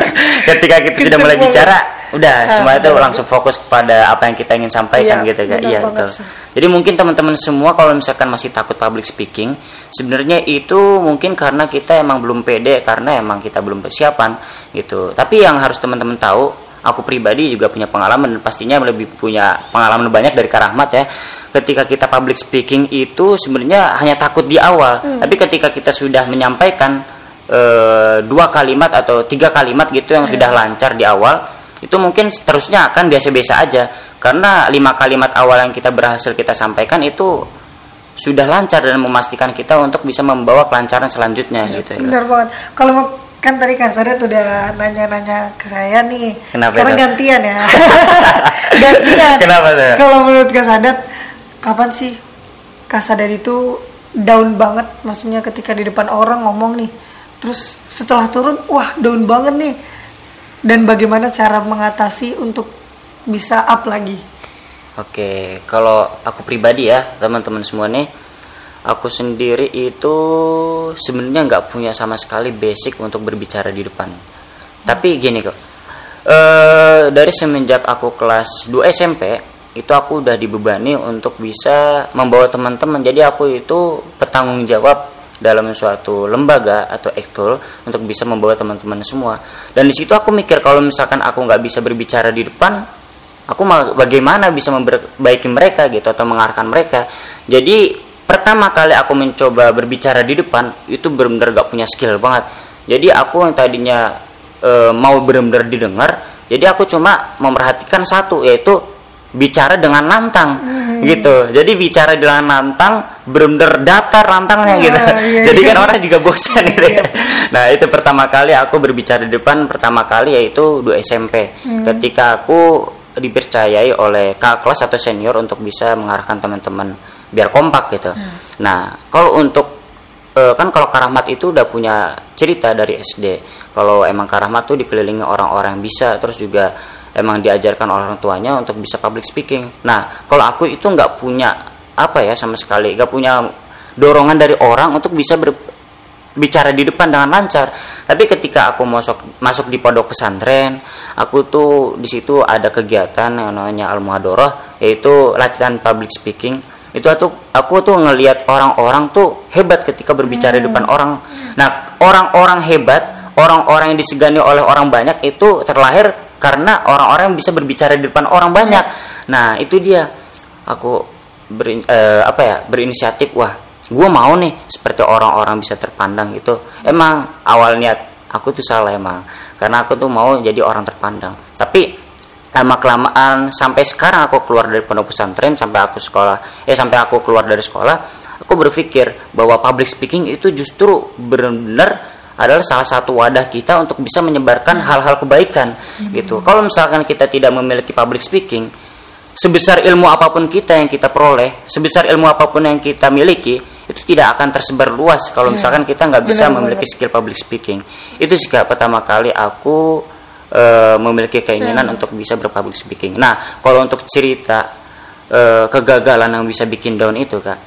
Speaker 1: ketika kita sudah mulai bicara udah ah, semua itu langsung fokus pada apa yang kita ingin sampaikan iya, gitu kan iya betul. Jadi mungkin teman-teman semua kalau misalkan masih takut public speaking sebenarnya itu mungkin karena kita emang belum pede karena emang kita belum persiapan gitu. Tapi yang harus teman-teman tahu aku pribadi juga punya pengalaman dan pastinya lebih punya pengalaman banyak dari Karahmat ya. Ketika kita public speaking itu sebenarnya hanya takut di awal. Hmm. tapi ketika kita sudah menyampaikan e, dua kalimat atau tiga kalimat gitu yang hmm. sudah lancar di awal itu mungkin seterusnya akan biasa-biasa aja karena lima kalimat awal yang kita berhasil kita sampaikan itu sudah lancar dan memastikan kita untuk bisa membawa kelancaran selanjutnya ya, gitu
Speaker 2: ya. Benar banget. Kalau kan tadi Kak Sadat udah nanya-nanya ke saya nih. Kenapa Sekarang itu? gantian ya. gantian. Kenapa tuh? Kalau menurut Kak Sadat, kapan sih Kak Sadat itu down banget? Maksudnya ketika di depan orang ngomong nih, terus setelah turun, wah down banget nih. Dan bagaimana cara mengatasi untuk bisa up lagi?
Speaker 1: Oke, kalau aku pribadi ya teman-teman semua nih aku sendiri itu sebenarnya nggak punya sama sekali basic untuk berbicara di depan. Tapi gini kok, e, dari semenjak aku kelas 2 SMP itu aku udah dibebani untuk bisa membawa teman-teman. Jadi aku itu petanggung jawab dalam suatu lembaga atau ekskul untuk bisa membawa teman-teman semua. Dan di situ aku mikir kalau misalkan aku nggak bisa berbicara di depan, aku bagaimana bisa memperbaiki mereka gitu atau mengarahkan mereka. Jadi pertama kali aku mencoba berbicara di depan itu benar-benar gak punya skill banget jadi aku yang tadinya e, mau benar-benar didengar jadi aku cuma memperhatikan satu yaitu bicara dengan lantang hmm. gitu jadi bicara dengan lantang benar-benar datar lantangnya gitu iya, iya, jadi kan orang juga bosan gitu ya. nah itu pertama kali aku berbicara di depan pertama kali yaitu dua SMP hmm. ketika aku dipercayai oleh kak kelas atau senior untuk bisa mengarahkan teman-teman biar kompak gitu. Hmm. Nah, kalau untuk e, kan kalau Karahmat itu udah punya cerita dari SD. Kalau emang Karahmat tuh dikelilingi orang-orang yang bisa, terus juga emang diajarkan orang tuanya untuk bisa public speaking. Nah, kalau aku itu nggak punya apa ya sama sekali, nggak punya dorongan dari orang untuk bisa ber, bicara di depan dengan lancar. Tapi ketika aku masuk masuk di pondok pesantren, aku tuh di situ ada kegiatan yang namanya al muhadoroh yaitu latihan public speaking itu aku aku tuh ngelihat orang-orang tuh hebat ketika berbicara hmm. di depan orang nah orang-orang hebat orang-orang yang disegani oleh orang banyak itu terlahir karena orang-orang bisa berbicara di depan orang banyak. Nah itu dia. Aku ber, eh, apa ya berinisiatif wah gue mau nih seperti orang-orang bisa terpandang gitu. Emang awal niat aku tuh salah emang. Karena aku tuh mau jadi orang terpandang. Tapi lama kelamaan sampai sekarang aku keluar dari pondok pesantren sampai aku sekolah eh sampai aku keluar dari sekolah aku berpikir bahwa public speaking itu justru benar-benar adalah salah satu wadah kita untuk bisa menyebarkan hal-hal kebaikan hmm. gitu kalau misalkan kita tidak memiliki public speaking sebesar ilmu apa pun kita yang kita peroleh sebesar ilmu apa pun yang kita miliki itu tidak akan tersebar luas kalau iya. misalkan kita nggak bisa memiliki skill public speaking itu sih pertama kali aku e, memiliki keinginan hmm. untuk bisa berpublic speaking. Nah, kalau untuk cerita e, kegagalan yang bisa bikin down itu kak,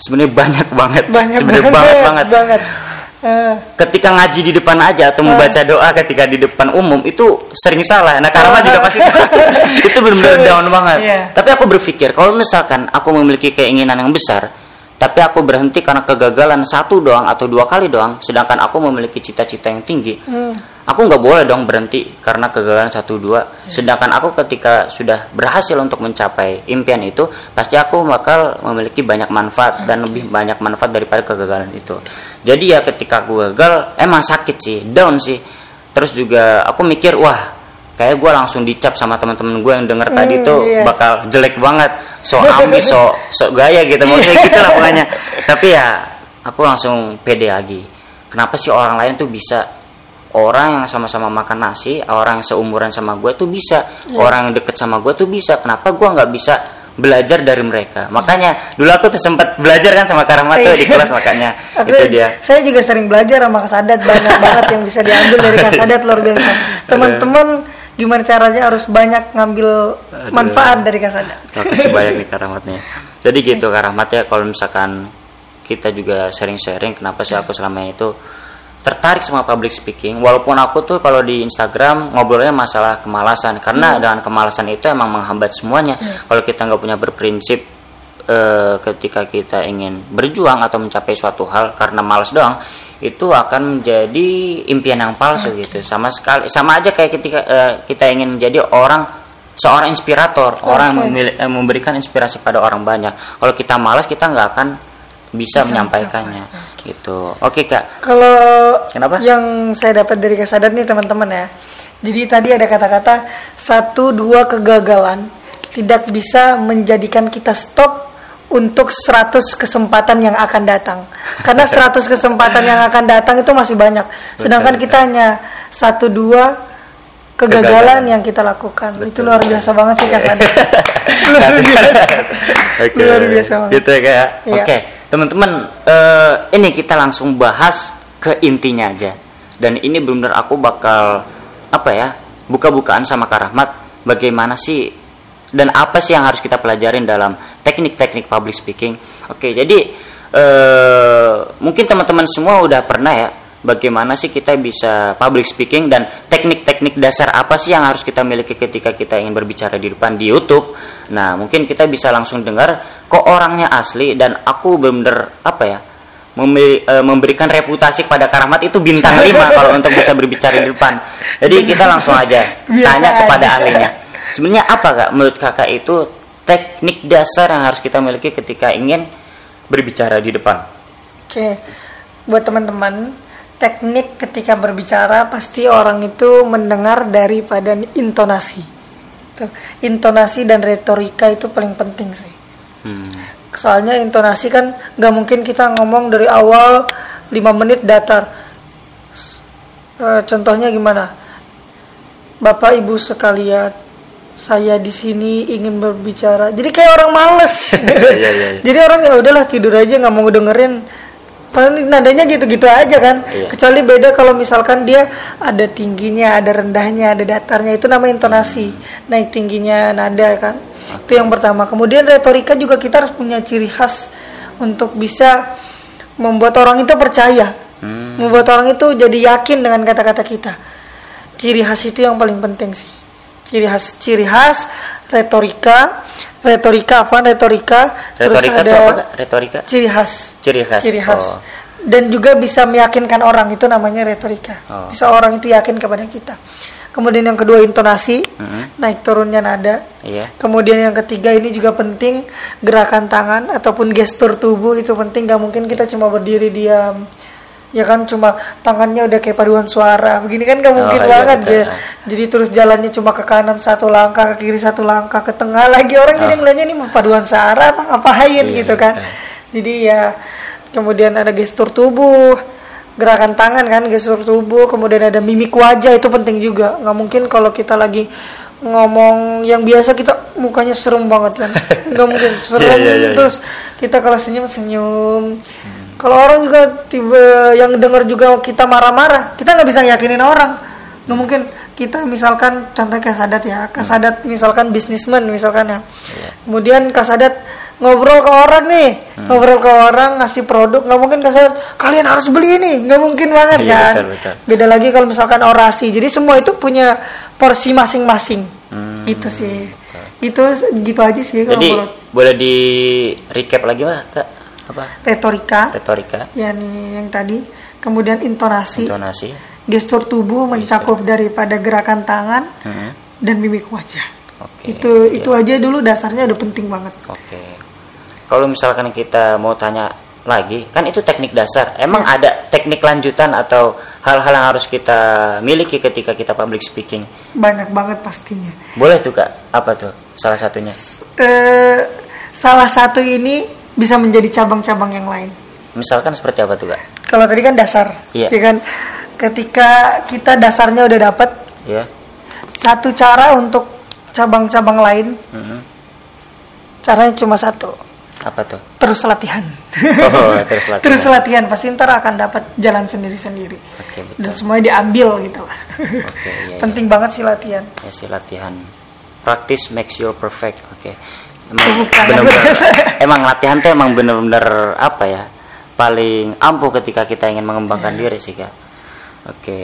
Speaker 1: sebenarnya banyak banget,
Speaker 2: banyak
Speaker 1: sebenarnya
Speaker 2: banget,
Speaker 1: banget. banget. Uh. Ketika ngaji di depan aja atau membaca uh. doa ketika di depan umum itu sering salah. Nah, karena uh. juga pasti itu benar-benar down banget. Yeah. Tapi aku berpikir kalau misalkan aku memiliki keinginan yang besar, tapi aku berhenti karena kegagalan satu doang atau dua kali doang, sedangkan aku memiliki cita-cita yang tinggi. Hmm. Aku nggak boleh dong berhenti karena kegagalan satu dua. Sedangkan aku ketika sudah berhasil untuk mencapai impian itu pasti aku bakal memiliki banyak manfaat dan lebih banyak manfaat daripada kegagalan itu. Jadi ya ketika aku gagal emang sakit sih down sih. Terus juga aku mikir wah kayak gue langsung dicap sama teman-teman gue yang denger hmm, tadi tuh iya. bakal jelek banget. So ambis so so gaya gitu maksudnya gitu lah pokoknya. Tapi ya aku langsung pede lagi. Kenapa sih orang lain tuh bisa? Orang yang sama-sama makan nasi orang yang seumuran sama gue tuh bisa. Yeah. orang yang deket sama gue tuh bisa. Kenapa gue nggak bisa belajar dari mereka? Makanya dulu aku tuh sempat belajar kan sama Karamat tuh di kelas makanya itu dia.
Speaker 2: Saya juga sering belajar sama Kasadat banyak banget yang bisa diambil dari Kasadat luar biasa. Teman-teman gimana caranya harus banyak ngambil manfaat dari Kasadat.
Speaker 1: makasih banyak nih Karamatnya jadi gitu Karamat ya kalau misalkan kita juga sharing-sharing kenapa sih aku selama itu tertarik sama public speaking? Walaupun aku tuh kalau di Instagram ngobrolnya masalah kemalasan karena dengan kemalasan itu emang menghambat semuanya. Kalau kita nggak punya berprinsip eh, ketika kita ingin berjuang atau mencapai suatu hal karena malas doang itu akan menjadi impian yang palsu gitu sama sekali sama aja kayak ketika eh, kita ingin menjadi orang seorang inspirator orang yang
Speaker 2: Oke.
Speaker 1: memili- eh, memberikan inspirasi pada orang banyak kalau kita malas kita nggak akan bisa,
Speaker 2: Bisa
Speaker 1: menyampaikannya gitu oke kak
Speaker 2: Kalau
Speaker 1: Kenapa?
Speaker 2: yang saya dapat dari Kasadat nih teman-teman ya. Jadi tadi ada kata-kata satu dua kegagalan tidak bisa menjadikan kita stop untuk 100 kesempatan yang akan datang. Karena 100 kesempatan yang akan datang itu masih banyak. Sedangkan
Speaker 1: Betul,
Speaker 2: kita hanya satu dua kegagalan
Speaker 1: Kegagalan.
Speaker 2: yang kita lakukan. itu
Speaker 1: Betul.
Speaker 2: luar biasa banget sih Kasadat. luar biasa.
Speaker 1: Oke.
Speaker 2: Luar biasa banget.
Speaker 1: Gitu ya kayak.
Speaker 2: Iya.
Speaker 1: Oke, teman-teman, eh, ini kita langsung bahas ke intinya aja. Dan ini benar aku bakal apa ya? Buka-bukaan sama Kak Rahmat bagaimana sih dan apa sih yang harus kita pelajarin dalam teknik-teknik public speaking. Oke, jadi eh, mungkin teman-teman semua udah pernah ya bagaimana sih kita bisa public speaking dan teknik-teknik dasar apa sih yang harus kita miliki ketika kita ingin berbicara di depan di YouTube. Nah, mungkin kita bisa langsung dengar kok orangnya asli dan aku bener-bener apa ya? eh, memberikan reputasi kepada Karamat itu bintang 5 kalau untuk bisa berbicara di depan. Jadi kita langsung aja tanya kepada ahlinya. Sebenarnya apa Kak menurut Kakak itu teknik dasar yang harus kita miliki ketika ingin berbicara di depan?
Speaker 2: Oke, buat teman-teman, teknik ketika berbicara pasti orang itu mendengar daripada intonasi. Tuh, Intonasi dan retorika itu paling penting sih.
Speaker 1: Hmm.
Speaker 2: Soalnya intonasi kan nggak mungkin kita ngomong dari awal 5 menit datar. Eh, contohnya gimana? Bapak Ibu sekalian, saya di sini ingin berbicara. Jadi kayak orang males.
Speaker 1: Iya, iya, iya.
Speaker 2: Jadi orang ya udahlah tidur aja nggak mau dengerin. Paling nadanya gitu-gitu aja kan.
Speaker 1: Iya.
Speaker 2: Kecuali beda kalau misalkan dia ada tingginya, ada rendahnya, ada datarnya. Itu namanya intonasi. Naik tingginya nada kan. Itu yang pertama. Kemudian retorika juga kita harus punya ciri khas untuk bisa membuat orang itu percaya.
Speaker 1: Hmm.
Speaker 2: Membuat orang itu jadi yakin dengan kata-kata kita. Ciri khas itu yang paling penting sih. Ciri khas ciri khas retorika. Retorika apa? Retorika. terus
Speaker 1: Retorika itu
Speaker 2: ada
Speaker 1: apa? Retorika?
Speaker 2: ciri khas.
Speaker 1: Ciri khas.
Speaker 2: Ciri khas.
Speaker 1: Oh.
Speaker 2: Dan juga bisa meyakinkan orang itu namanya retorika.
Speaker 1: Oh.
Speaker 2: Bisa orang itu yakin kepada kita. Kemudian yang kedua intonasi,
Speaker 1: Mhm.
Speaker 2: naik turunnya nada.
Speaker 1: Iya.
Speaker 2: Kemudian yang ketiga ini juga penting gerakan tangan ataupun gestur tubuh itu penting. Gak mungkin kita cuma berdiri diam. Ya kan cuma tangannya udah kayak paduan suara. Begini kan gak mungkin
Speaker 1: iya,
Speaker 2: banget
Speaker 1: betul.
Speaker 2: ya. Jadi terus jalannya cuma ke kanan satu langkah, ke kiri satu langkah, ke tengah lagi orang jadi
Speaker 1: Oh.
Speaker 2: ngeliatnya ini paduan suara apa ngapain
Speaker 1: Iya,
Speaker 2: gitu kan.
Speaker 1: betul.
Speaker 2: Jadi ya kemudian ada gestur tubuh, gerakan tangan kan, gestur tubuh, kemudian ada mimik wajah itu penting juga. nggak mungkin kalau kita lagi ngomong yang biasa kita mukanya serem banget kan, nggak mungkin serem
Speaker 1: Iya, iya, iya, iya.
Speaker 2: terus kita kalau senyum senyum. Kalau orang juga tiba yang dengar juga kita marah-marah, kita nggak bisa yakinin orang. Nggak mungkin kita misalkan contohnya kasadat ya, kasadat misalkan bisnismen misalkan ya.
Speaker 1: Iya.
Speaker 2: Kemudian kasadat ngobrol ke orang nih,
Speaker 1: Hmm.
Speaker 2: ngobrol ke orang ngasih produk, nggak mungkin kasadat kalian harus beli ini, nggak mungkin banget
Speaker 1: Iya,
Speaker 2: kan.
Speaker 1: betul, betul.
Speaker 2: Beda lagi kalau misalkan orasi, jadi semua itu punya porsi masing-masing.
Speaker 1: Hmm,
Speaker 2: Gitu sih. Gitu gitu aja sih kalau
Speaker 1: Jadi boleh di recap lagi Mbak Kak? Apa?
Speaker 2: retorika.
Speaker 1: Retorika,
Speaker 2: ya nih yang tadi kemudian intonasi,
Speaker 1: intonasi.
Speaker 2: gestur tubuh mencakup daripada gerakan tangan
Speaker 1: Hmm.
Speaker 2: dan mimik wajah
Speaker 1: Oke.
Speaker 2: itu
Speaker 1: iya.
Speaker 2: itu aja dulu dasarnya udah penting banget
Speaker 1: Oke. Kalau misalkan kita mau tanya lagi, kan itu teknik dasar. Emang
Speaker 2: Iya.
Speaker 1: ada teknik lanjutan atau hal-hal yang harus kita miliki ketika kita public speaking?
Speaker 2: banyak banget pastinya
Speaker 1: Boleh tuh kak? Apa tuh salah satunya?
Speaker 2: eh salah satu ini bisa menjadi cabang-cabang yang lain.
Speaker 1: Misalkan seperti apa tuh kak?
Speaker 2: kalau tadi kan dasar
Speaker 1: Iya.
Speaker 2: ya kan? Ketika kita dasarnya udah dapet
Speaker 1: Ya.
Speaker 2: satu cara untuk cabang-cabang lain
Speaker 1: Mhm.
Speaker 2: caranya cuma satu.
Speaker 1: Apa tuh?
Speaker 2: Terus latihan.
Speaker 1: Oh terus latihan.
Speaker 2: Terus latihan pasti ntar akan dapat jalan sendiri sendiri
Speaker 1: oke betul.
Speaker 2: Dan semuanya diambil gitu lah.
Speaker 1: Oke iya, iya.
Speaker 2: penting banget sih latihan.
Speaker 1: Ya sih latihan. Practice makes you perfect. Oke emang bener-bener emang latihan tuh emang bener-bener apa ya paling ampuh ketika kita ingin mengembangkan diri sih kak. Oke.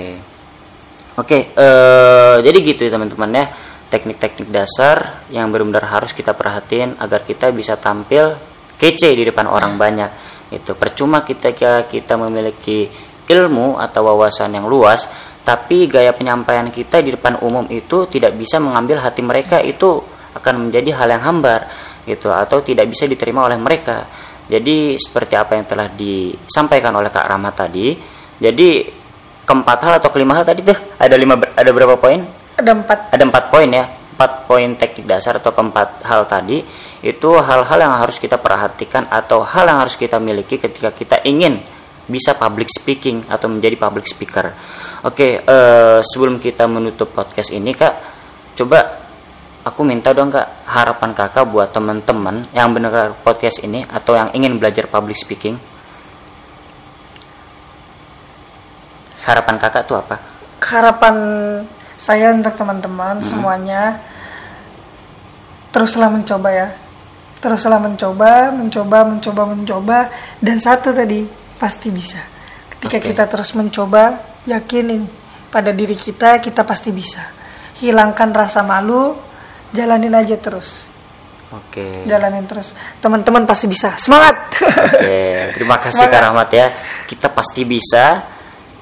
Speaker 1: Oke eh, jadi gitu ya teman-teman ya. Teknik-teknik dasar yang benar-benar harus kita perhatiin agar kita bisa tampil kece di depan orang banyak itu percuma kita kita memiliki ilmu atau wawasan yang luas tapi gaya penyampaian kita di depan umum itu tidak bisa mengambil hati mereka. Itu akan menjadi hal yang hambar gitu atau tidak bisa diterima oleh mereka. Jadi seperti apa yang telah disampaikan oleh Kak Rama tadi jadi keempat hal atau kelima hal tadi tuh ada lima ada berapa poin?
Speaker 2: Ada empat.
Speaker 1: Ada empat poin ya empat poin teknik dasar atau keempat hal tadi itu hal-hal yang harus kita perhatikan atau hal yang harus kita miliki ketika kita ingin bisa public speaking atau menjadi public speaker. Oke eh, sebelum kita menutup podcast ini kak coba aku minta dong kak harapan kakak buat teman-teman yang mendengar podcast ini atau yang ingin belajar public speaking. Harapan kakak tuh apa?
Speaker 2: Harapan saya untuk teman-teman semuanya teruslah mencoba ya. Teruslah mencoba mencoba mencoba mencoba dan satu tadi pasti bisa. Ketika
Speaker 1: Oke.
Speaker 2: kita terus mencoba yakinin pada diri kita kita pasti bisa. Hilangkan rasa malu jalanin aja terus
Speaker 1: oke
Speaker 2: jalanin terus teman-teman pasti bisa semangat
Speaker 1: Oke, terima kasih
Speaker 2: Semangat.
Speaker 1: Kak Rahmat ya. Kita pasti bisa.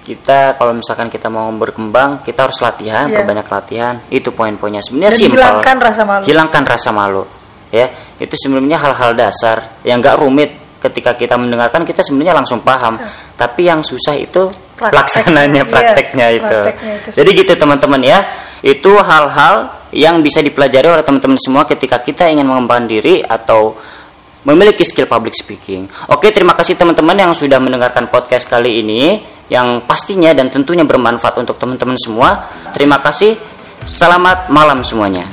Speaker 1: Kita kalau misalkan kita mau berkembang, kita harus latihan,
Speaker 2: Iya.
Speaker 1: perbanyak latihan. Itu poin-poinnya. Sebenarnya simpel.
Speaker 2: hilangkan rasa malu.
Speaker 1: Hilangkan rasa malu. Ya, itu sebenarnya hal-hal dasar yang gak rumit. Ketika kita mendengarkan, kita sebenarnya langsung paham. Tapi yang susah itu
Speaker 2: Praktek.
Speaker 1: pelaksananya,
Speaker 2: Yes,
Speaker 1: prakteknya itu.
Speaker 2: prakteknya itu
Speaker 1: Jadi gitu teman-teman ya. Itu hal-hal yang bisa dipelajari oleh teman-teman semua ketika kita ingin mengembangkan diri atau memiliki skill public speaking. Oke, terima kasih teman-teman yang sudah mendengarkan podcast kali ini yang pastinya dan tentunya bermanfaat untuk teman-teman semua. Terima kasih. Selamat malam semuanya.